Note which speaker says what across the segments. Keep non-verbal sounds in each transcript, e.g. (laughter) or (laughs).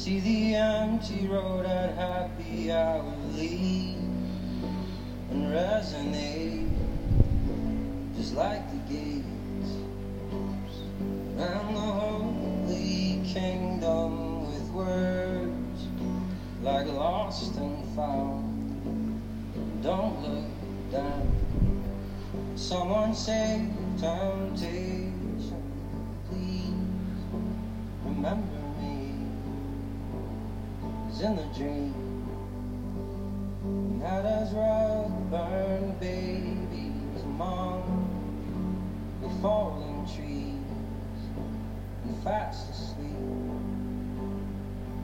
Speaker 1: See the empty road at happy hour leave and resonate just like the gates and the holy kingdom with words like lost and found. Don't look down. Someone say temptation, in the dream, not as rug burn babies among the falling trees and fast asleep.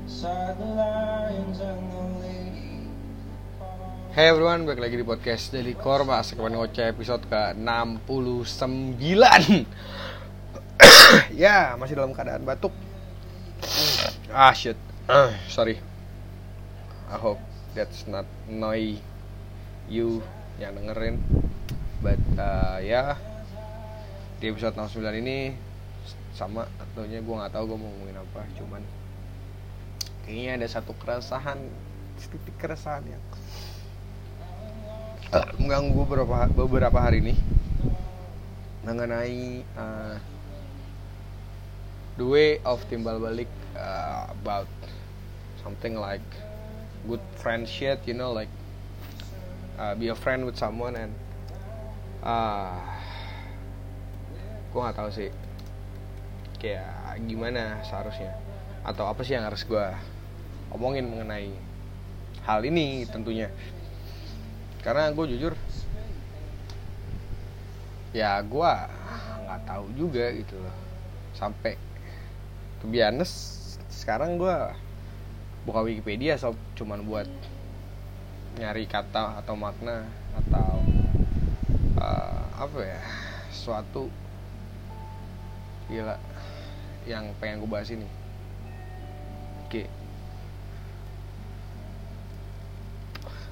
Speaker 1: Beside the lions and the ladies.
Speaker 2: Hey everyone, balik lagi di podcast Daily Core Mas. Kemarin ngoceh episode ke-69. (coughs) Ya, masih dalam keadaan batuk. Ah shit, Ah, (coughs) sorry I hope that's not annoy you yang dengerin. But uh, ya Di episode 69 ini Sama tentunya gue gak tahu gue mau ngomongin apa Cuman Kayaknya ada satu keresahan Sedikit keresahan yang mengganggu beberapa beberapa hari ini mengenai uh, the way of timbal balik uh, about something like good friendship you know like uh, be a friend with someone and uh, gue nggak tahu sih. Kayak gimana seharusnya? Atau apa sih yang harus gue omongin mengenai hal ini tentunya. Karena gue jujur ya gue nggak tahu juga gitu loh. Sampai to sekarang gue buka Wikipedia sob cuman buat nyari kata atau makna atau uh, apa ya suatu gila yang pengen gue bahas ini oke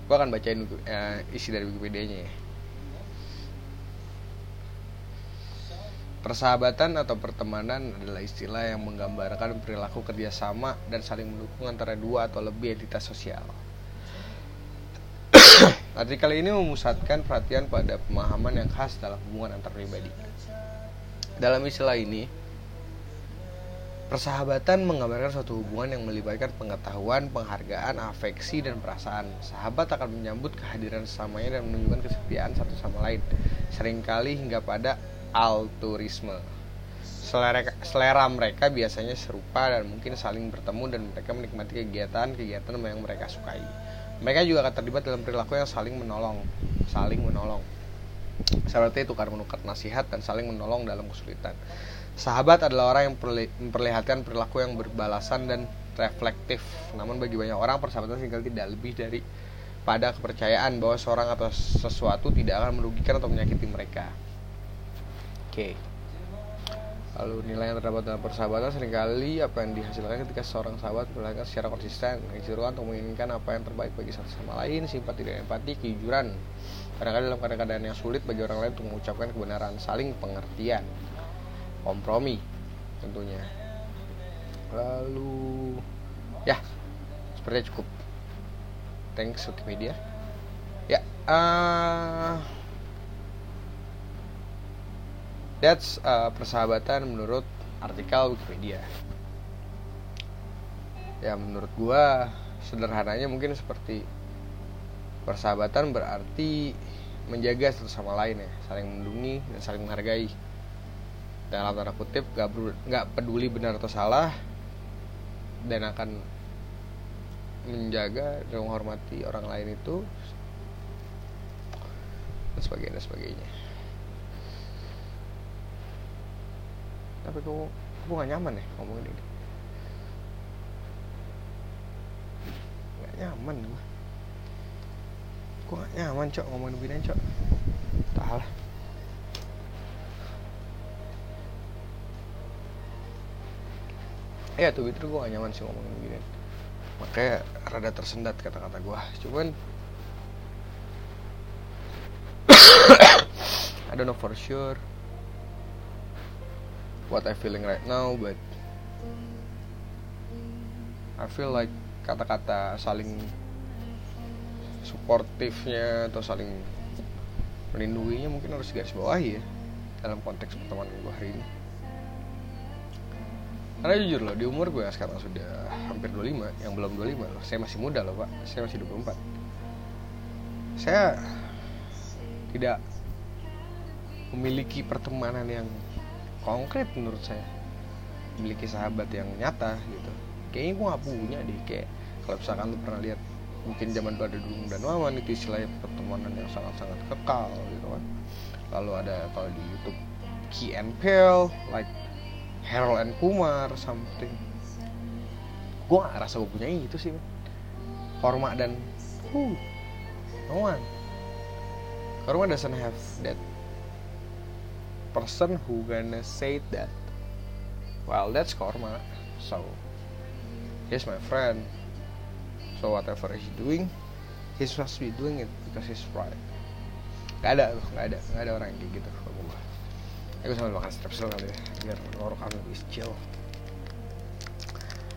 Speaker 2: gue akan bacain uh, isi dari Wikipedia-nya ya. Persahabatan atau pertemanan adalah istilah yang menggambarkan perilaku kerjasama dan saling mendukung antara dua atau lebih entitas sosial. (coughs) Artikel ini memusatkan perhatian pada pemahaman yang khas dalam hubungan antar pribadi. Dalam istilah ini, Persahabatan menggambarkan suatu hubungan yang melibatkan pengetahuan, penghargaan, afeksi, dan perasaan. Sahabat akan menyambut kehadiran sesamanya dan menunjukkan kesetiaan satu sama lain, sering kali hingga pada altruisme. Selera, selera mereka biasanya serupa dan mungkin saling bertemu dan mereka menikmati kegiatan-kegiatan yang mereka sukai. Mereka juga akan terlibat dalam perilaku yang saling menolong, saling menolong. Seperti tukar menukar nasihat dan saling menolong dalam kesulitan. Sahabat adalah orang yang memperlihatkan perilaku yang berbalasan dan reflektif. Namun bagi banyak orang persahabatan tinggal tidak lebih dari pada kepercayaan bahwa seorang atau sesuatu tidak akan merugikan atau menyakiti mereka. Oke. Lalu nilai yang terdapat dalam persahabatan sering kali apa yang dihasilkan ketika seorang sahabat berlaku secara konsisten, kejujuran untuk menginginkan apa yang terbaik bagi satu sama lain, simpati dan empati, kejujuran. Kadang-kadang dalam keadaan yang sulit bagi orang lain untuk mengucapkan kebenaran, saling pengertian kompromi tentunya lalu ya sepertinya cukup thanks Wikipedia ya uh, that's uh, persahabatan menurut artikel Wikipedia. Ya menurut gua sederhananya mungkin seperti persahabatan berarti menjaga satu sama lain ya saling melindungi dan saling menghargai. Dalam tanda kutip gak, gak peduli benar atau salah dan akan menjaga dan menghormati orang lain itu dan sebagainya dan sebagainya tapi kok aku gak nyaman ya ngomongin ini. Gak nyaman gue gue gak nyaman cok ngomongin begini cok. Tak lah. Ya tuh itu gue gak nyaman sih ngomongin begini makanya rada tersendat kata-kata gue cuman (coughs) I don't know for sure what I feeling right now but I feel like kata-kata saling suportifnya atau saling melindunginya mungkin harus garis bawahi ya dalam konteks pertemanan gue hari ini. Karena jujur loh di umur gue sekarang sudah hampir 25 yang belum 25 loh. Saya masih muda loh pak. Saya masih 24 saya tidak memiliki pertemanan yang konkret menurut saya. Memiliki sahabat yang nyata gitu. Kayaknya gue gak punya deh kayak kalau misalkan lu pernah lihat mungkin zaman dulu ada dulu dan wawan itu istilahnya pertemanan yang sangat-sangat kekal gitu kan. Lalu ada kalau di YouTube Key and Peele like Harold and Kumar something. Gue gak rasa gue punya itu sih Korma dan uh, one Korma doesn't have that person who gonna say that. Well that's Korma so he's my friend. So whatever he's doing he's supposed to be doing it because he's right. Gak ada gak ada gak ada orang kayak gitu ya gue sambil makan strepsil kali ya biar ngorokan lebih chill.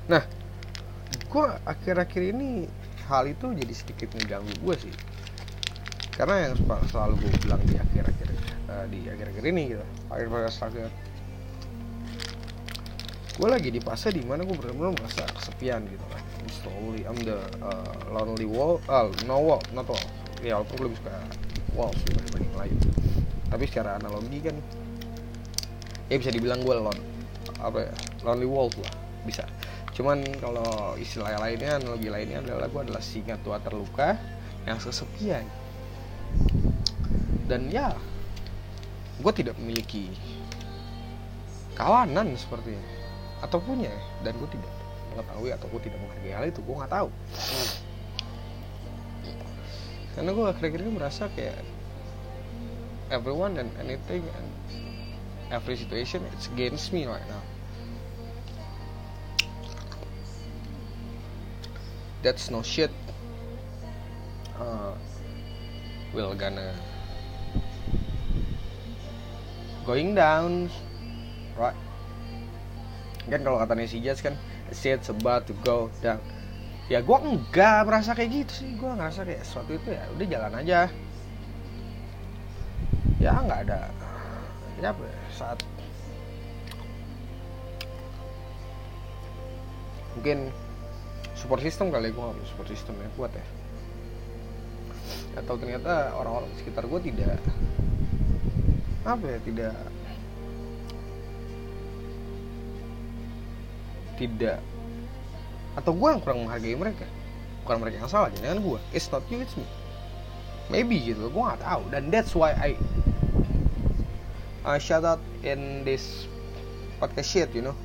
Speaker 2: Nah gue akhir-akhir ini hal itu jadi sedikit mengganggu gue sih. Karena yang selalu gue bilang di akhir-akhir uh, di akhir-akhir ini gitu. Akhir-akhir gue lagi di fase di mana gue benar-benar merasa kesepian gitu kan. Slowly I'm the uh, lonely wall uh, no wall not wall. Ya gue lebih suka wall dibanding lain. Tapi secara analogi kan ya bisa dibilang gue lon apa ya lonely wolf lah bisa. Cuman kalau istilah lainnya analogi lainnya adalah gue adalah singa tua terluka yang kesepian dan ya gue tidak memiliki kawanan seperti atau punya dan gue tidak mengetahui atau gue tidak menghargai hal itu gue nggak tahu. Karena gue akhir-akhir ini merasa kayak everyone and anything and every situation it's against me right now. That's no shit. Uh, we're gonna going down. Right. Kan kalau katanya si Jazz kan shit's about to go down. Ya gue enggak merasa kayak gitu sih. Gue ngerasa kayak sesuatu itu ya udah jalan aja. Ya nggak ada. Ya apa ya, saat mungkin support system kali gue nggak support system yang kuat ya. Atau ternyata orang-orang sekitar gue tidak apa ya tidak tidak atau gue yang kurang menghargai mereka. Bukan mereka yang salah jangan gue it's not you it's me. Maybe gitu gue nggak tahu. Dan that's why I uh, shout out in this podcast shit you know.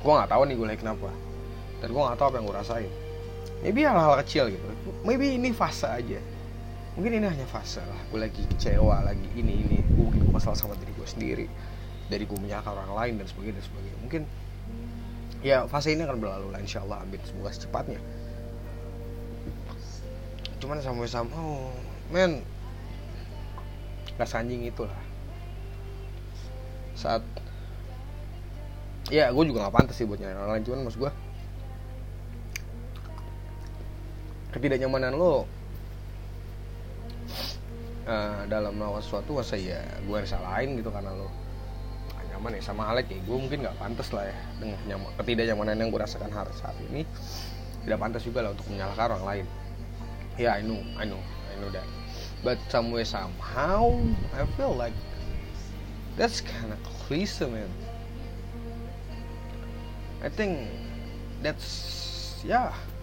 Speaker 2: Gue nggak tahu nih gue lagi kenapa. Dan gue nggak tahu apa yang gue rasain. Maybe hal-hal kecil gitu. Maybe ini fase aja mungkin ini hanya fase lah. Gue lagi kecewa lagi ini ini. Gue mungkin masalah sama diri gue sendiri. Dari gue menyalahkan orang lain dan sebagainya dan sebagainya. Mungkin ya fase ini akan berlalu lah insya Allah. Amin. Semoga secepatnya. Cuman sampai sama oh, men. Gak sanjing itulah. Saat ya gue juga gak pantas sih buat nyari orang lain. Cuman maksud gue ketidaknyamanan lo uh, dalam melakukan sesuatu masa ya gue salahin gitu karena lo nyaman ya. Sama halnya kayak gue mungkin nggak pantas lah ya dengan nyaman, ketidaknyamanan yang gue rasakan hari saat ini. Tidak pantas juga lah untuk menyalahkan orang lain. Ya yeah, I know I know I know that. But some way somehow I feel like that's kind of cliche man. I think that's ya yeah.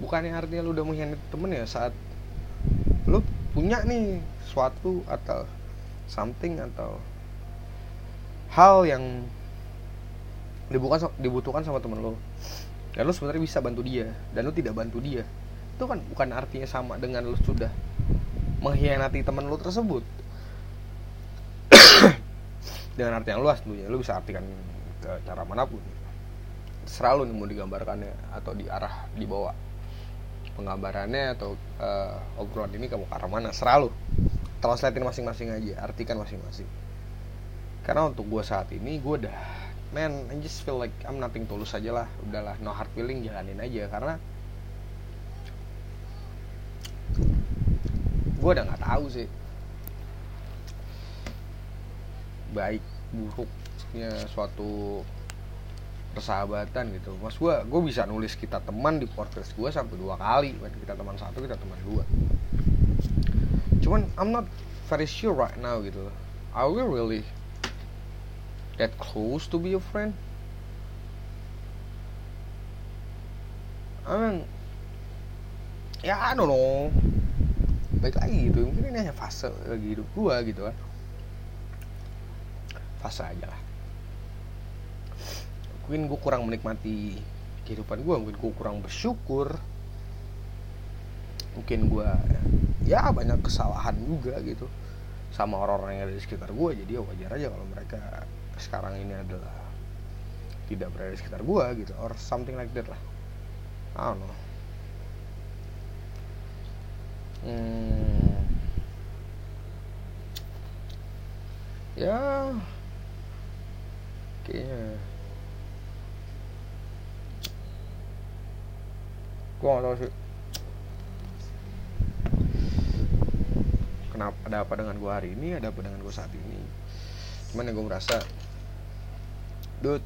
Speaker 2: Bukannya artinya lu udah mengkhianati temen ya saat lu punya nih suatu atau something atau hal yang dibutuhkan dibutuhkan sama temen lo dan lo sebenarnya bisa bantu dia dan lo tidak bantu dia. Itu kan bukan artinya sama dengan lo sudah mengkhianati temen lo tersebut. (coughs) Dengan arti yang luas tentunya lo bisa artikan ke cara mana pun. Selalu nih mau digambarkannya atau diarah dibawa penggambarannya atau uh, obrolan ini kamu arah mana? Selalu translatein masing-masing aja artikan masing-masing. Karena untuk gue saat ini gue udah man I just feel like I'm nothing tulus aja lah. Udahlah no hard feeling jalanin aja. Karena gue udah nggak tahu sih. Baik buruknya suatu persahabatan gitu. Mas gue gue bisa nulis kita teman di podcast gue sampai dua kali. Kita teman satu kita teman dua. Cuman I'm not very sure right now gitu. Are we really that close to be a friend? I mean ya I don't know. Baik lagi gitu mungkin ini hanya fase lagi hidup gue gitu kan. Fase aja lah mungkin gue kurang menikmati kehidupan gue mungkin gue kurang bersyukur. Mungkin gue ya banyak kesalahan juga gitu. Sama orang-orang yang ada di sekitar gue jadi ya wajar aja kalau mereka sekarang ini adalah tidak berada di sekitar gue gitu or something like that lah. I don't know. Hmm. ya. Kayaknya gue gak tau sih. Kenapa ada apa dengan gue hari ini ada apa dengan gue saat ini? Cuman yang gue merasa dude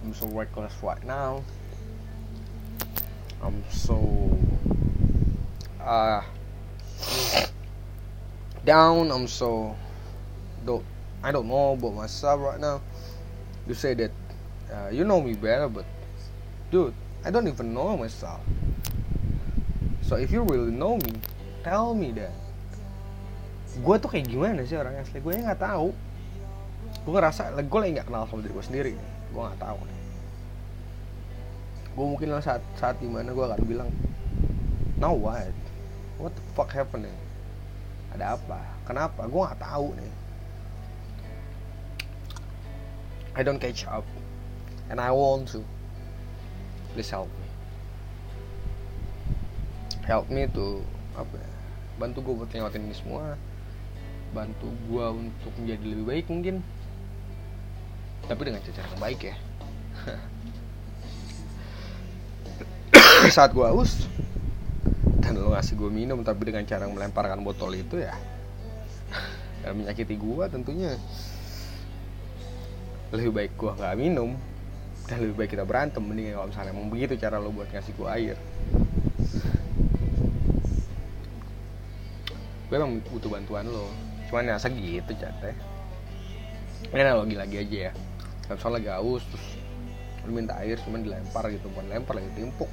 Speaker 2: I'm so reckless right now. I'm so uh down I'm so don't I don't know about myself right now. You say that uh, you know me better but dude I don't even know myself so if you really know me tell me that gue tuh kayak gimana sih orang asli? Gue nggak tahu. Gue ngerasa gue lagi nggak kenal sama diri gue sendiri gue nggak tahu gue mungkin lah saat saat di mana gue akan bilang now what? What the fuck happening? Ada apa? Kenapa? Gue nggak tahu nih. I don't catch up. And I want to please help me. Help me to apa ya, bantu gue buat ngelewatin ini semua. Bantu gue untuk menjadi lebih baik mungkin. Tapi dengan cara yang baik ya. (laughs) Saat gue haus dan lo ngasih gue minum tapi dengan cara melemparkan botol itu ya. (laughs) Menyakiti gue tentunya. Lebih baik gue nggak minum dan lebih baik kita berantem mending kalau misalnya emang begitu cara lo buat ngasih gue air. Gue emang butuh bantuan lo. Cuman ya segitu jatah ini analogi lagi aja ya. Kan soal lagi haus terus lo minta air cuman dilempar gitu. Bukan lempar lagi timpuk.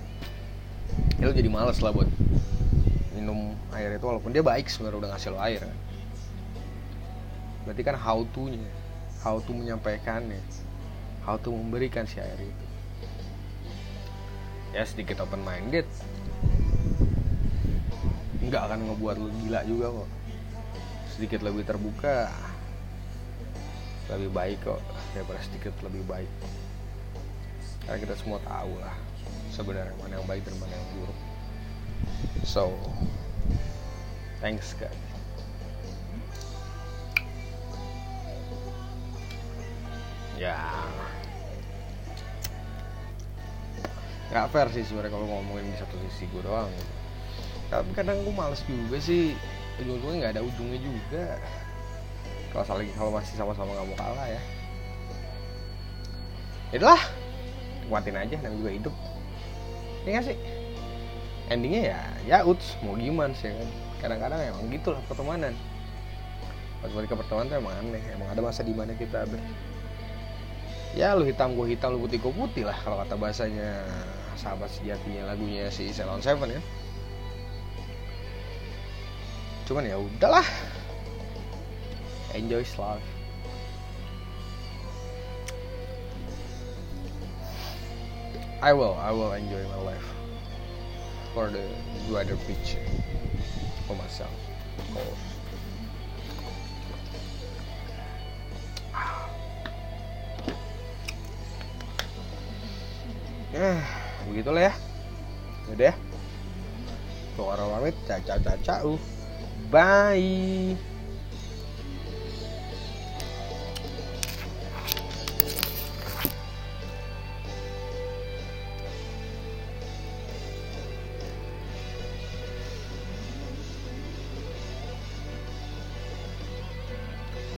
Speaker 2: Ya lo jadi males lah buat minum air itu walaupun dia baik sebenarnya udah ngasih lo air kan. Berarti kan how to nya how to menyampaikannya how to memberikan si air itu. Ya sedikit open minded nggak akan ngebuat lu gila juga kok. Sedikit lebih terbuka lebih baik kok. Daripada sedikit lebih baik. Karena kita semua tahu lah sebenarnya mana yang baik dan mana yang buruk. So thanks guys. Ya nggak fair sih sebenarnya kalau ngomongin di satu sisi gue doang. Tapi kadang gue males juga sih. Ujung-ujungnya nggak ada ujungnya juga. Kalau saling kalau masih sama-sama nggak mau kalah ya. Itulah kuatin aja dan juga hidup. Ya gak sih? Endingnya ya ya uts mau gimana sih kan? Kadang-kadang emang gitu lah pertemanan. Pas balik ke pertemanan tuh emang aneh emang ada masa di mana kita ber ya lu hitam gue hitam lu putih gue putih lah kalau kata bahasanya sahabat sejatinya lagunya si Salon Seven ya. Cuman ya udahlah. Enjoy life I will I will enjoy my life for the wider picture for myself. Of course eh begitulah ya. Udah ya. Orang pamit caca caca uh. Bye